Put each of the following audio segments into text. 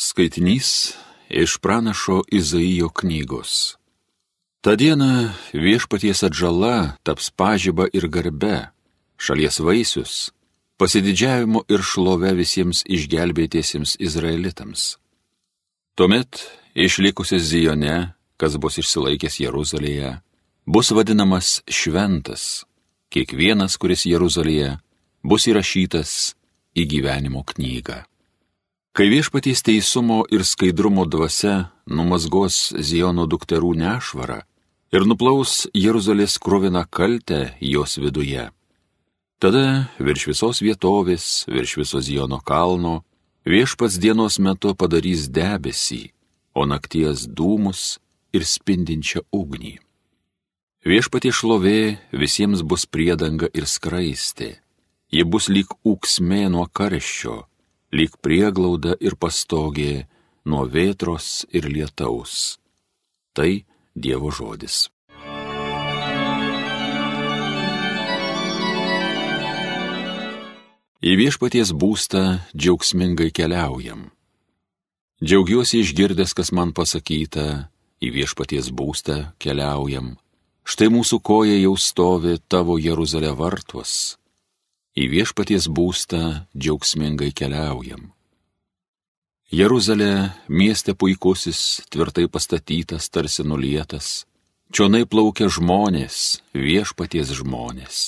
Skaitinys iš pranašo Izaijo knygos. Ta diena viešpaties atžala taps pažyba ir garbe, šalies vaisius, pasididžiavimu ir šlove visiems išgelbėtiesiems izraelitams. Tuomet išlikusis Zijone, kas bus išsilaikęs Jeruzalėje, bus vadinamas šventas, kiekvienas, kuris Jeruzalėje, bus įrašytas į gyvenimo knygą. Kai viešpatys teisumo ir skaidrumo dvasia numazgos Ziono dukterų nešvarą ir nuplaus Jeruzalės kroviną kaltę jos viduje, tada virš visos vietovės, virš viso Ziono kalno, viešpats dienos metu padarys debesį, o nakties dūmus ir spindinčią ugnį. Viešpatie šlovė visiems bus priedanga ir skraistė, ji bus lyg ūksmė nuo karščio lyg prieglauda ir pastogė nuo vėtros ir lietaus. Tai Dievo žodis. Į viešpaties būstą džiaugsmingai keliaujam. Džiaugiuosi išgirdęs, kas man pasakyta, į viešpaties būstą keliaujam. Štai mūsų koja jau stovi tavo Jeruzalė vartuos į viešpaties būstą džiaugsmingai keliaujam. Jeruzalė mieste puikusis, tvirtai pastatytas, tarsi nulietas, čionai plaukia žmonės, viešpaties žmonės.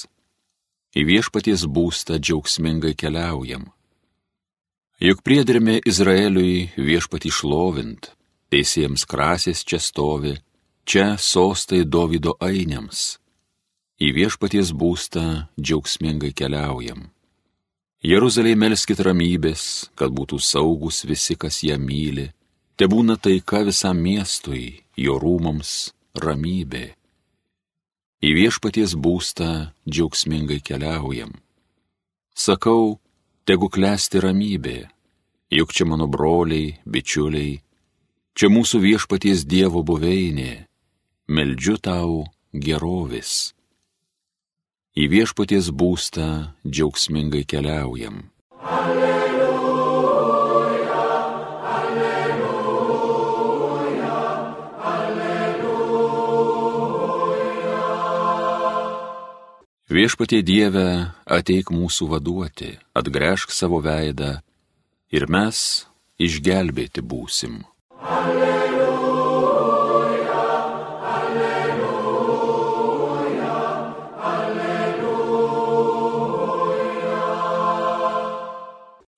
Į viešpaties būstą džiaugsmingai keliaujam. Juk priedermė Izraeliui viešpatį šlovint, teisėjams krasės čia stovi, čia sostai Davido ainiams į viešpaties būstą džiaugsmingai keliaujam. Jeruzalėje melskit ramybės, kad būtų saugus visi, kas ją myli, te būna taika visam miestui, jo rūmams ramybė. Į viešpaties būstą džiaugsmingai keliaujam. Sakau, tegu klesti ramybė, juk čia mano broliai, bičiuliai, čia mūsų viešpaties Dievo buveinė, meldžiu tau gerovės į viešpaties būstą džiaugsmingai keliaujam. Alleluja, alleluja, alleluja. Viešpatie Dieve, ateik mūsų vaduoti, atgręžk savo veidą ir mes išgelbėti būsim. Alleluja.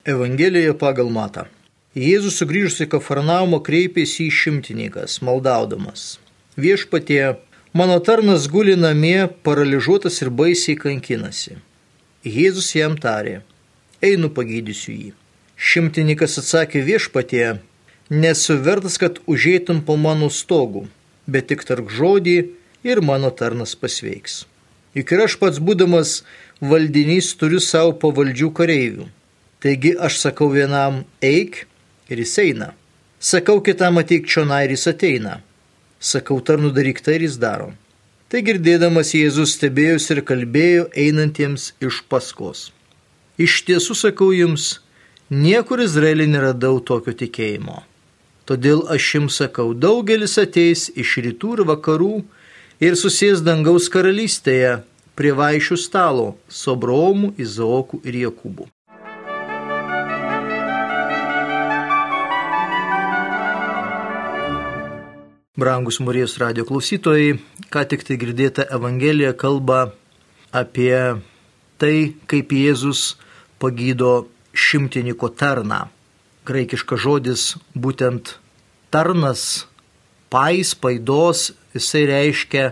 Evangelija pagal Matą. Jėzus sugrįžus į Kafarnaumą kreipėsi į šimtininkas, maldaudamas. Viešpatie, mano tarnas guli namie, paralyžiuotas ir baisiai kankinasi. Jėzus jam tarė, einu pagydysiu jį. Šimtininkas atsakė viešpatie, nesu vertas, kad užėtum po mano stogų, bet tik tark žodį ir mano tarnas pasveiks. Juk ir aš pats būdamas valdinys turiu savo pavaldžių kareivių Taigi aš sakau vienam eik ir jis eina. Sakau kitam ateik čionai ir jis ateina. Sakau tarnu daryk tai ir jis daro. Tai girdėdamas Jėzus stebėjosi ir kalbėjo einantiems iš paskos. Iš tiesų sakau jums, niekur Izraelį neradau tokio tikėjimo. Todėl aš jums sakau, daugelis ateis iš rytų ir vakarų ir susės dangaus karalystėje prie vaišių stalo su Abraomu, Izaoku ir Jokūbu. Brangus Marijos radio klausytojai, ką tik tai girdėta Evangelija kalba apie tai, kaip Jėzus pagydo šimtininko tarną. Graikiškas žodis būtent tarnas, pais, paidos, jisai reiškia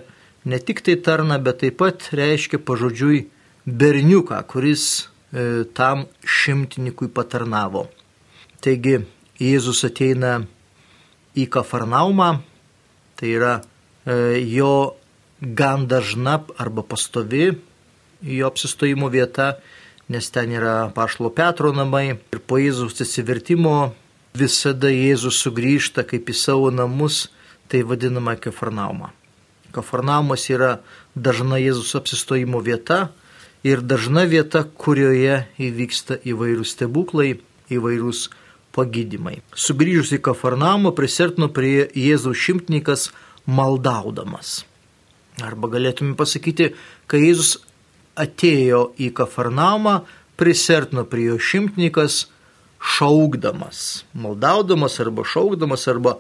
ne tik tai tarną, bet taip pat reiškia pažodžiui berniuką, kuris e, tam šimtininkui patarnavo. Taigi Jėzus ateina į Kafarnaumą, Tai yra e, jo gan dažna arba pastovi jo apsistojimo vieta, nes ten yra Pašlo Petro namai. Ir po Jėzus atsivertimo visada Jėzus sugrįžta kaip į savo namus, tai vadinama Kafarnauma. Kafarnaumas yra dažna Jėzus apsistojimo vieta ir dažna vieta, kurioje įvyksta įvairūs stebuklai, įvairūs pagydymai. Sugrįžus į Kafarnamą prisertino prie Jėzaus šimtininkas maldaudamas. Arba galėtume pasakyti, kai Jėzus atėjo į Kafarnamą, prisertino prie jo šimtininkas šaukdamas, maldaudamas arba šaukdamas arba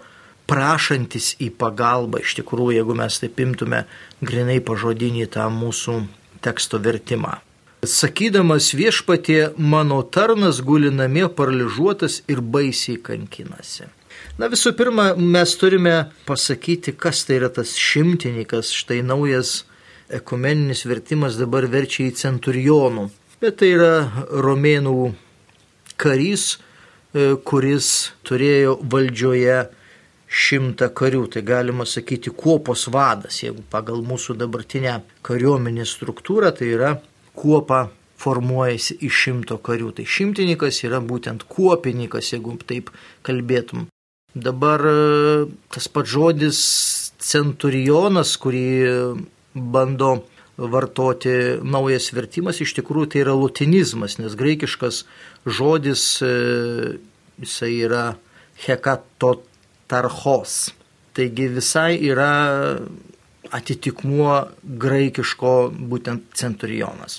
prašantis į pagalbą. Iš tikrųjų, jeigu mes taip imtume grinai pažodinį tą mūsų teksto vertimą. Sakydamas viešpatie, mano tarnas guli namie paralyžiuotas ir baisiai kankinasi. Na visų pirma, mes turime pasakyti, kas tai yra tas šimtininkas, štai naujas ekumeninis vertimas dabar verčia į centurionų. Bet tai yra romėnų karys, e, kuris turėjo valdžioje šimtą karių, tai galima sakyti kuopos vadas, jeigu pagal mūsų dabartinę kariuomenės struktūrą, tai yra kuopa formuojasi iš šimto karių. Tai šimtininkas yra būtent kuopininkas, jeigu taip kalbėtum. Dabar e, tas pats žodis centurionas, kurį bando vartoti naujas vertimas, iš tikrųjų tai yra latinizmas, nes graikiškas žodis e, jisai yra hekatot tarchos. Taigi visai yra atitikmuo graikiško būtent centurionas.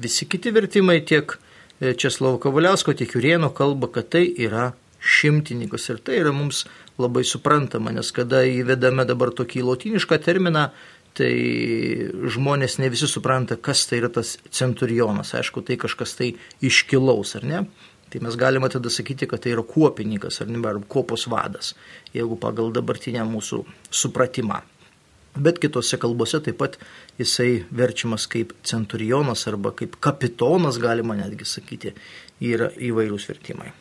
Visi kiti vertimai tiek Česlovo Kavaliausko, tiek Jurieno kalba, kad tai yra šimtininkas ir tai yra mums labai suprantama, nes kada įvedame dabar tokį lotinišką terminą, tai žmonės ne visi supranta, kas tai yra tas centurionas. Aišku, tai kažkas tai iškilaus, ar ne? Tai mes galime tada sakyti, kad tai yra kuopininkas ar, ne, ar kopos vadas, jeigu pagal dabartinę mūsų supratimą. Bet kitose kalbose taip pat jisai verčiamas kaip centurionas arba kaip kapitonas, galima netgi sakyti, yra įvairūs vertimai.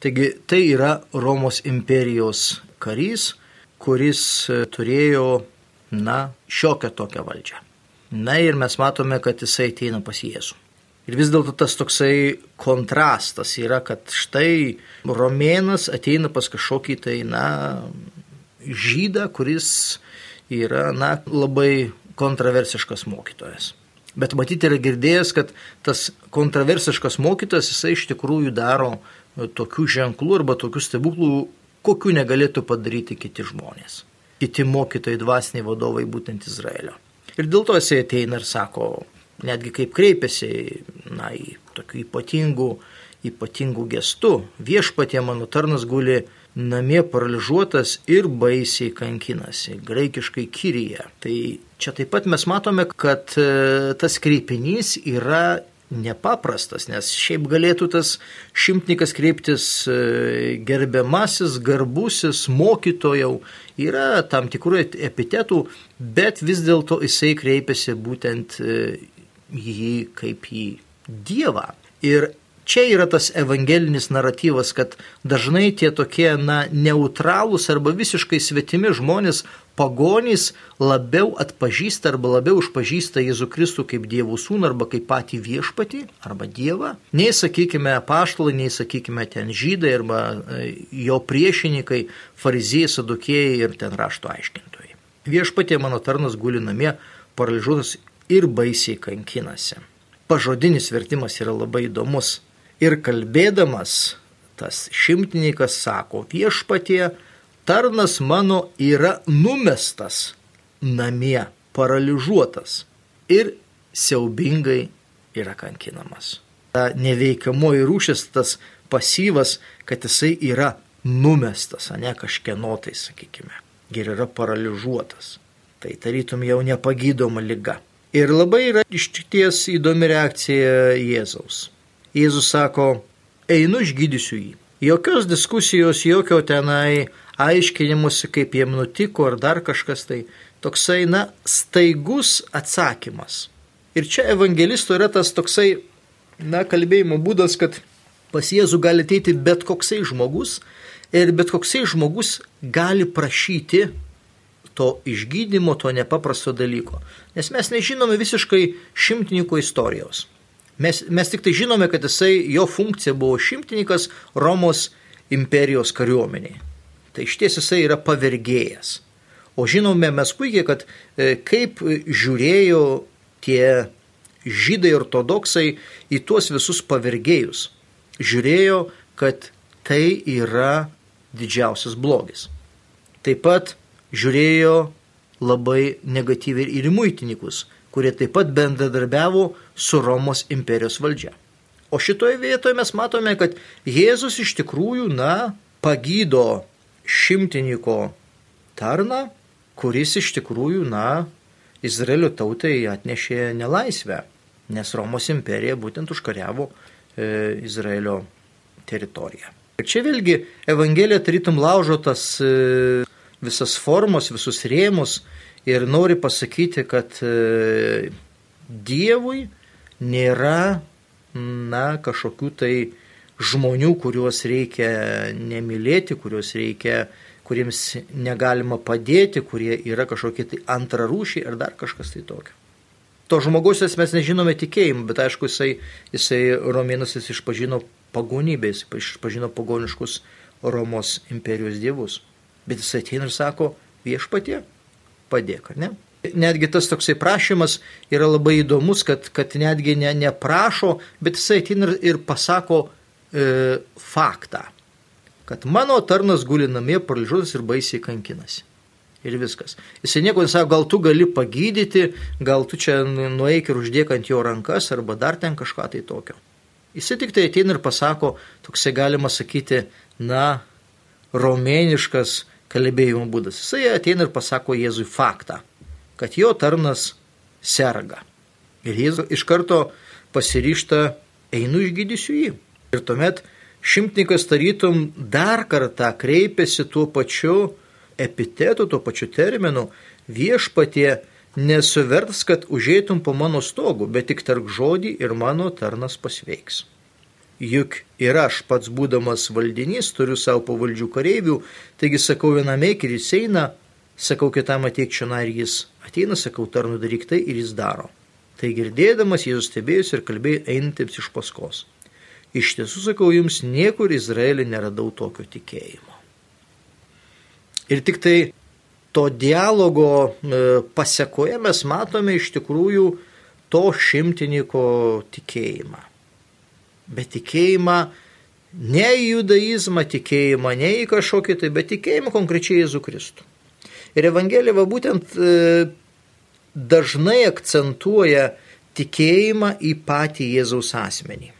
Taigi tai yra Romos imperijos karys, kuris turėjo, na, šiokią tokią valdžią. Na ir mes matome, kad jisai ateina pas Jėzų. Ir vis dėlto tas toksai kontrastas yra, kad štai romėnas ateina pas kažkokį tai, na, žydą, kuris yra, na, labai kontroversiškas mokytojas. Bet matyti yra girdėjęs, kad tas kontroversiškas mokytojas, jisai iš tikrųjų daro tokių ženklų arba tokių stebuklų, kokių negalėtų padaryti kiti žmonės. Kiti mokytojai, dvasiniai vadovai būtent Izraelio. Ir dėl to jisai ateina ir sako, netgi kaip kreipiasi na, į tokių ypatingų, ypatingų gestų. Viešpatie mano tarnas guli namie paralyžiuotas ir baisiai kankinasi, graikiškai kyryje. Tai čia taip pat mes matome, kad e, tas kreipinys yra nepaprastas, nes šiaip galėtų tas šimtnikas kreiptis e, gerbiamasis, garbusis, mokytojau, yra tam tikrų epitetų, bet vis dėlto jisai kreipiasi būtent e, jį kaip į Dievą. Ir čia yra tas evangelinis naratyvas, kad dažnai tie tokie, na, neutralūs arba visiškai svetimi žmonės, pagonys, labiau atpažįsta arba labiau užpažįsta Jėzų Kristų kaip Dievo sūnų arba kaip patį viešpatį arba Dievą, nei, sakykime, paštalai, nei, sakykime, ten žydai arba e, jo priešininkai, fariziejai, sadukėjai ir ten rašto aiškintojai. Viešpatė mano tarnas guli namie, paralyžiuotas ir baisiai kankinasi. Pažodinis vertimas yra labai įdomus. Ir kalbėdamas, tas šimtininkas sako, viešpatie, tarnas mano yra numestas namie, paralyžiuotas ir siaubingai yra kankinamas. Ta neveikiamoji rūšis, tas pasyvas, kad jisai yra numestas, ne kažkieno tai, sakykime, ir yra paralyžiuotas. Tai tarytum jau nepagydoma lyga. Ir labai yra iš ties įdomi reakcija Jėzaus. Jėzus sako, einu išgydysiu jį. Jokios diskusijos, jokio tenai aiškinimuose, kaip jiem nutiko ar dar kažkas tai. Toksai, na, staigus atsakymas. Ir čia evangelisto yra tas toksai, na, kalbėjimo būdas, kad pas Jėzų gali ateiti bet koksai žmogus ir bet koksai žmogus gali prašyti to išgydymo, to nepaprasto dalyko. Nes mes nežinome visiškai šimtininko istorijos. Mes, mes tik tai žinome, kad jisai, jo funkcija buvo šimtininkas Romos imperijos kariuomeniai. Tai iš ties jisai yra pavergėjas. O žinome mes puikiai, kad e, kaip žiūrėjo tie žydai ortodoksai į tuos visus pavergėjus. Žiūrėjo, kad tai yra didžiausias blogis. Taip pat žiūrėjo labai negatyviai ir į muitininkus, kurie taip pat bendradarbiavo su Romos imperijos valdžia. O šitoje vietoje mes matome, kad Jėzus iš tikrųjų, na, pagydo šimtininko tarną, kuris iš tikrųjų, na, Izraelio tautai atnešė nelaisvę, nes Romos imperija būtent užkariavo e, Izraelio teritoriją. Ir čia vėlgi Evangelija tarytum laužo tas e, visas formos, visus rėmus ir nori pasakyti, kad e, Dievui nėra, na, kažkokių tai žmonių, kuriuos reikia nemylėti, kuriuos reikia, kuriems negalima padėti, kurie yra kažkokie tai antrarūšiai ar dar kažkas tai tokio. To žmogaus mes nežinome tikėjimu, bet aišku, jisai, jisai Romėnas jis išpažino pagonybę, jis išpažino pagoniškus Romos imperijos dievus. Bet jisai ateina ir sako, viešpatie, padėk, ar ne? Netgi tas toksai prašymas yra labai įdomus, kad, kad netgi ne, neprašo, bet jisai ateina ir, ir pasako e, faktą, kad mano tarnas guli namie paralyžiuotas ir baisiai kankinasi. Ir viskas. Jisai nieko nesako, gal tu gali pagydyti, gal tu čia nueik ir uždėk ant jo rankas, arba dar ten kažką tai tokio. Jisai tik tai ateina ir pasako, toksai galima sakyti, na, romėniškas kalbėjimo būdas. Jisai ateina ir pasako Jėzui faktą, kad jo tarnas serga. Ir Jėzus iš karto pasiryšta, einu išgydysiu jį. Ir tuomet šimtininkas tarytum dar kartą kreipiasi tuo pačiu epitetu, tuo pačiu terminu viešpatie nesuverts, kad užeitum po mano stogu, bet tik tark žodį ir mano tarnas pasveiks. Juk ir aš pats būdamas valdinys turiu savo pavaldžių kareivių, taigi sakau vienam eik ir jis eina, sakau kitam ateik čia ir jis ateina, sakau tarnu daryk tai ir jis daro. Tai girdėdamas Jėzus stebėjus ir kalbėjo einantiems iš paskos. Iš tiesų sakau jums, niekur Izraelį neradau tokio tikėjimo. Ir tik tai to dialogo e, pasiekoje mes matome iš tikrųjų to šimtininko tikėjimą. Bet tikėjimą ne į judaizmą, tikėjimą ne į kažkokį tai, bet tikėjimą konkrečiai Jėzų Kristų. Ir Evangelija va būtent e, dažnai akcentuoja tikėjimą į patį Jėzaus asmenį.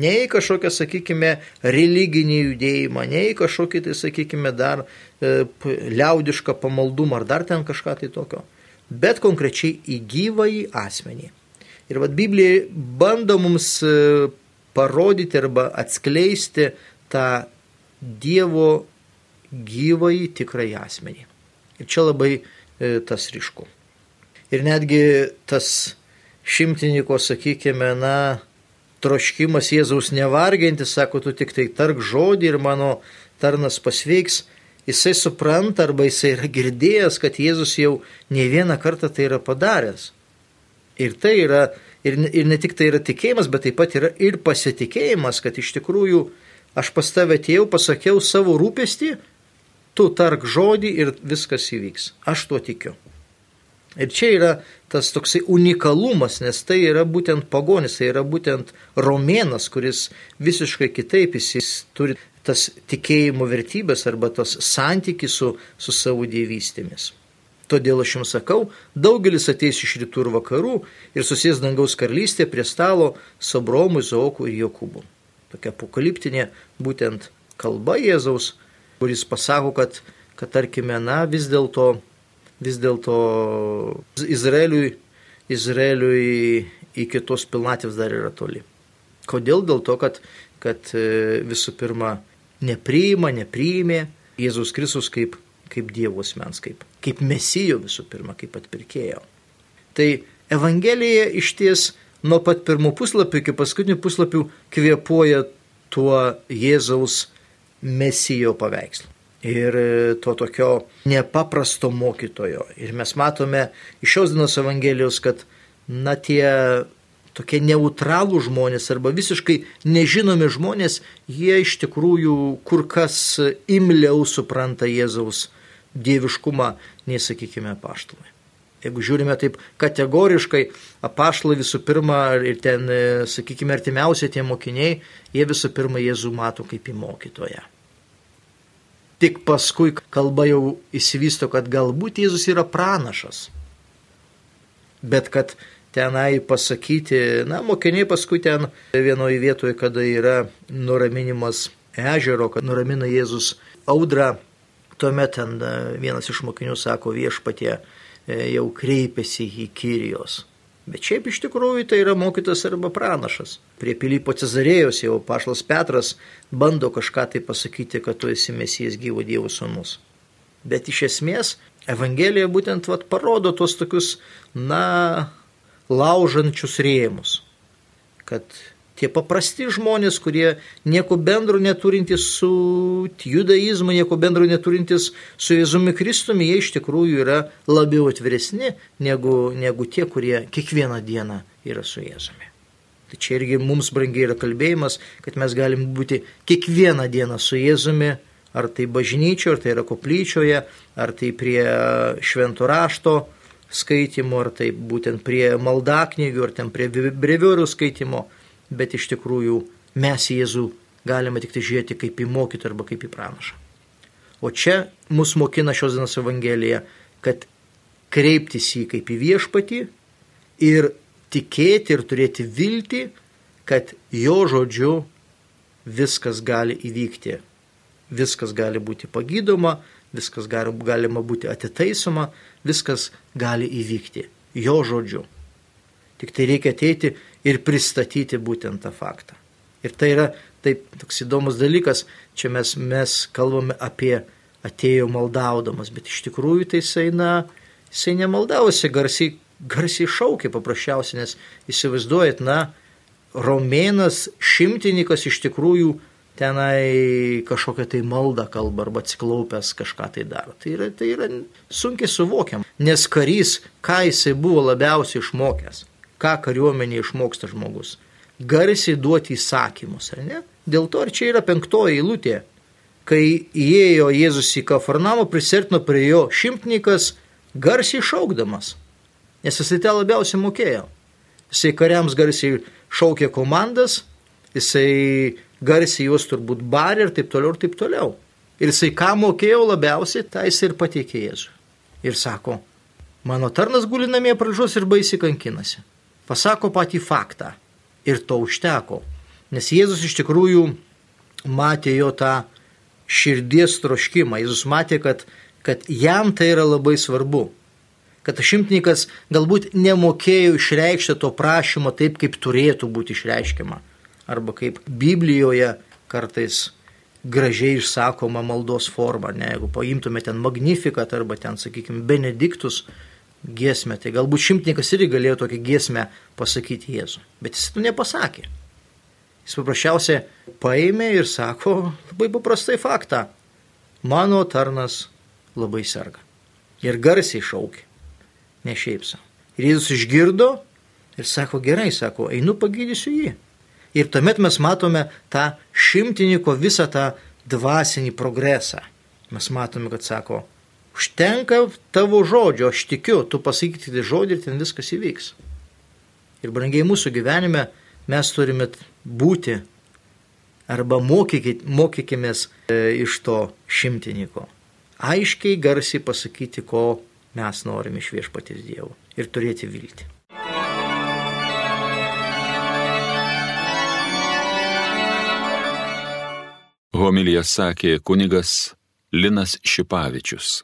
Ne į kažkokią, sakykime, religinį judėjimą, ne į kažkokį, tai sakykime, dar e, liaudišką pamaldumą ar dar ten kažką tai tokio, bet konkrečiai į gyvąjį asmenį. Ir vad Biblija bando mums e, parodyti arba atskleisti tą Dievo gyvąjį tikrąjį asmenį. Ir čia labai e, tas ryšku. Ir netgi tas šimtininko, sakykime, na, troškimas Jėzaus nevarginti, sako, tu tik tai tark žodį ir mano tarnas pasveiks, jisai supranta arba jisai yra girdėjęs, kad Jėzus jau ne vieną kartą tai yra padaręs. Ir tai yra, ir, ir ne tik tai yra tikėjimas, bet taip pat yra ir pasitikėjimas, kad iš tikrųjų aš pas tave atėjau, pasakiau savo rūpestį, tu tark žodį ir viskas įvyks. Aš tuo tikiu. Ir čia yra tas toksai unikalumas, nes tai yra būtent pagonis, tai yra būtent romėnas, kuris visiškai kitaip jis turi tas tikėjimo vertybės arba tos santykis su, su savo dievystėmis. Todėl aš jums sakau, daugelis ateis iš rytų ir vakarų ir susės dangaus karalystė prie stalo su Abraomu, Zaoku ir Jokūbu. Tokia apokaliptinė būtent kalba Jėzaus, kuris pasako, kad, kad tarkime, na vis dėlto vis dėlto Izraeliui, Izraeliui iki tos pilnatvės dar yra toli. Kodėl? Dėl to, kad, kad e, visų pirma nepriima, nepriimė Jėzus Kristus kaip, kaip Dievo asmens, kaip, kaip mesijo visų pirma, kaip atpirkėjo. Tai Evangelija iš ties nuo pat pirmų puslapių iki paskutinių puslapių kvepuoja tuo Jėzaus mesijo paveikslu ir e, to tokio nepaprasto mokytojo. Ir mes matome iš šios dienos Evangelijos, kad na tie tokie neutralų žmonės arba visiškai nežinomi žmonės, jie iš tikrųjų kur kas imliau supranta Jėzaus dieviškumą, nei sakykime paštalai. Jeigu žiūrime taip kategoriškai, apaštalai visų pirma ir ten, e, sakykime, artimiausia tie mokiniai, jie visų pirma Jėzų mato kaip į mokytoją. Tik paskui kalba jau įsivysto, kad galbūt Jėzus yra pranašas. Bet kad tenai pasakyti, na, mokiniai paskui ten vienoje vietoje, kada yra nuraminimas ežero, kad nuramina Jėzus audrą, tuomet ten e, vienas iš mokinių sako viešpatie, E, jau kreipiasi į Kyrijos. Bet šiaip iš tikrųjų tai yra mokytas arba pranašas. Prie Pilypo Cezarėjos jau Pašlas Petras bando kažką tai pasakyti, kad tu esi mesijas gyvo Dievo sūnus. Bet iš esmės Evangelija būtent vat, parodo tuos tokius, na, laužančius rėmus. Kad tie paprasti žmonės, kurie nieko bendro neturintys su judaizmu, nieko bendro neturintys su Jėzumi Kristumi, jie iš tikrųjų yra labiau atviresni negu, negu tie, kurie kiekvieną dieną yra su Jėzumi. Tai čia irgi mums brangiai yra kalbėjimas, kad mes galim būti kiekvieną dieną su Jėzumi, ar tai bažnyčioje, ar tai yra koplyčioje, ar tai prie švento rašto skaitimo, ar tai būtent prie maldaknygių, ar ten prie breviorių skaitimo bet iš tikrųjų mes į Jėzų galime tik tai žiūrėti kaip į mokytą arba kaip į pranašą. O čia mus mokina šios dienos Evangelija, kad kreiptis į kaip į viešpatį ir tikėti ir turėti viltį, kad jo žodžiu viskas gali įvykti. Viskas gali būti pagydoma, viskas gali, galima būti atitaisoma, viskas gali įvykti jo žodžiu. Tik tai reikia ateiti ir pristatyti būtent tą faktą. Ir tai yra taip toks įdomus dalykas, čia mes, mes kalbame apie atėjo maldaudamas, bet iš tikrųjų tai jisai, na, jisai nemaldavosi, garsiai, garsiai šaukė paprasčiausiai, nes įsivaizduojat, na, romėnas šimtininkas iš tikrųjų tenai kažkokią tai maldą kalba arba atsiklaupęs kažką tai daro. Tai yra, tai yra sunkiai suvokiam, nes karys, ką jisai buvo labiausiai išmokęs ką kariuomenė išmoksta žmogus. Garsiai duoti įsakymus, ar ne? Dėl to ir čia yra penktoji eilutė. Kai įėjo Jėzus į Kafarnamą, prisertino prie jo šimtnikas, garsiai šaukdamas, nes jisai tą labiausiai mokėjo. Jisai kariams garsiai šaukė komandas, jisai garsiai juos turbūt barė ir taip toliau ir taip toliau. Ir jisai ką mokėjo labiausiai, tą jisai ir pateikė Jėzui. Ir sako, mano tarnas guli namie pražus ir baisiai kankinasi pasako patį faktą. Ir to užteko. Nes Jėzus iš tikrųjų matė jo tą širdies troškimą. Jėzus matė, kad, kad jam tai yra labai svarbu. Kad šimtininkas galbūt nemokėjo išreikšti to prašymo taip, kaip turėtų būti išreiškiama. Arba kaip Biblijoje kartais gražiai išsakoma maldos forma. Ne, jeigu paimtume ten Magnificat arba ten, sakykime, Benediktus, giesmę, tai galbūt šimtininkas irgi galėjo tokią giesmę pasakyti Jėzų. Bet jis to nepasakė. Jis paprasčiausiai paėmė ir sako labai paprastai faktą. Mano tarnas labai serga. Ir garsiai šaukė. Ne šiaip savo. Ir Jėzus išgirdo ir sako, gerai, sako, einu pagydysiu jį. Ir tuomet mes matome tą šimtininko visą tą dvasinį progresą. Mes matome, kad sako, Užtenka tavo žodžio, aš tikiu, tu pasakyti tai žodį ir ten viskas įvyks. Ir brangiai mūsų gyvenime mes turime būti arba mokykimės e, iš to šimtininko. Aiškiai, garsiai pasakyti, ko mes norime iš viešpatės Dievo ir turėti viltį. Homilija sakė kunigas Linas Šipavičius.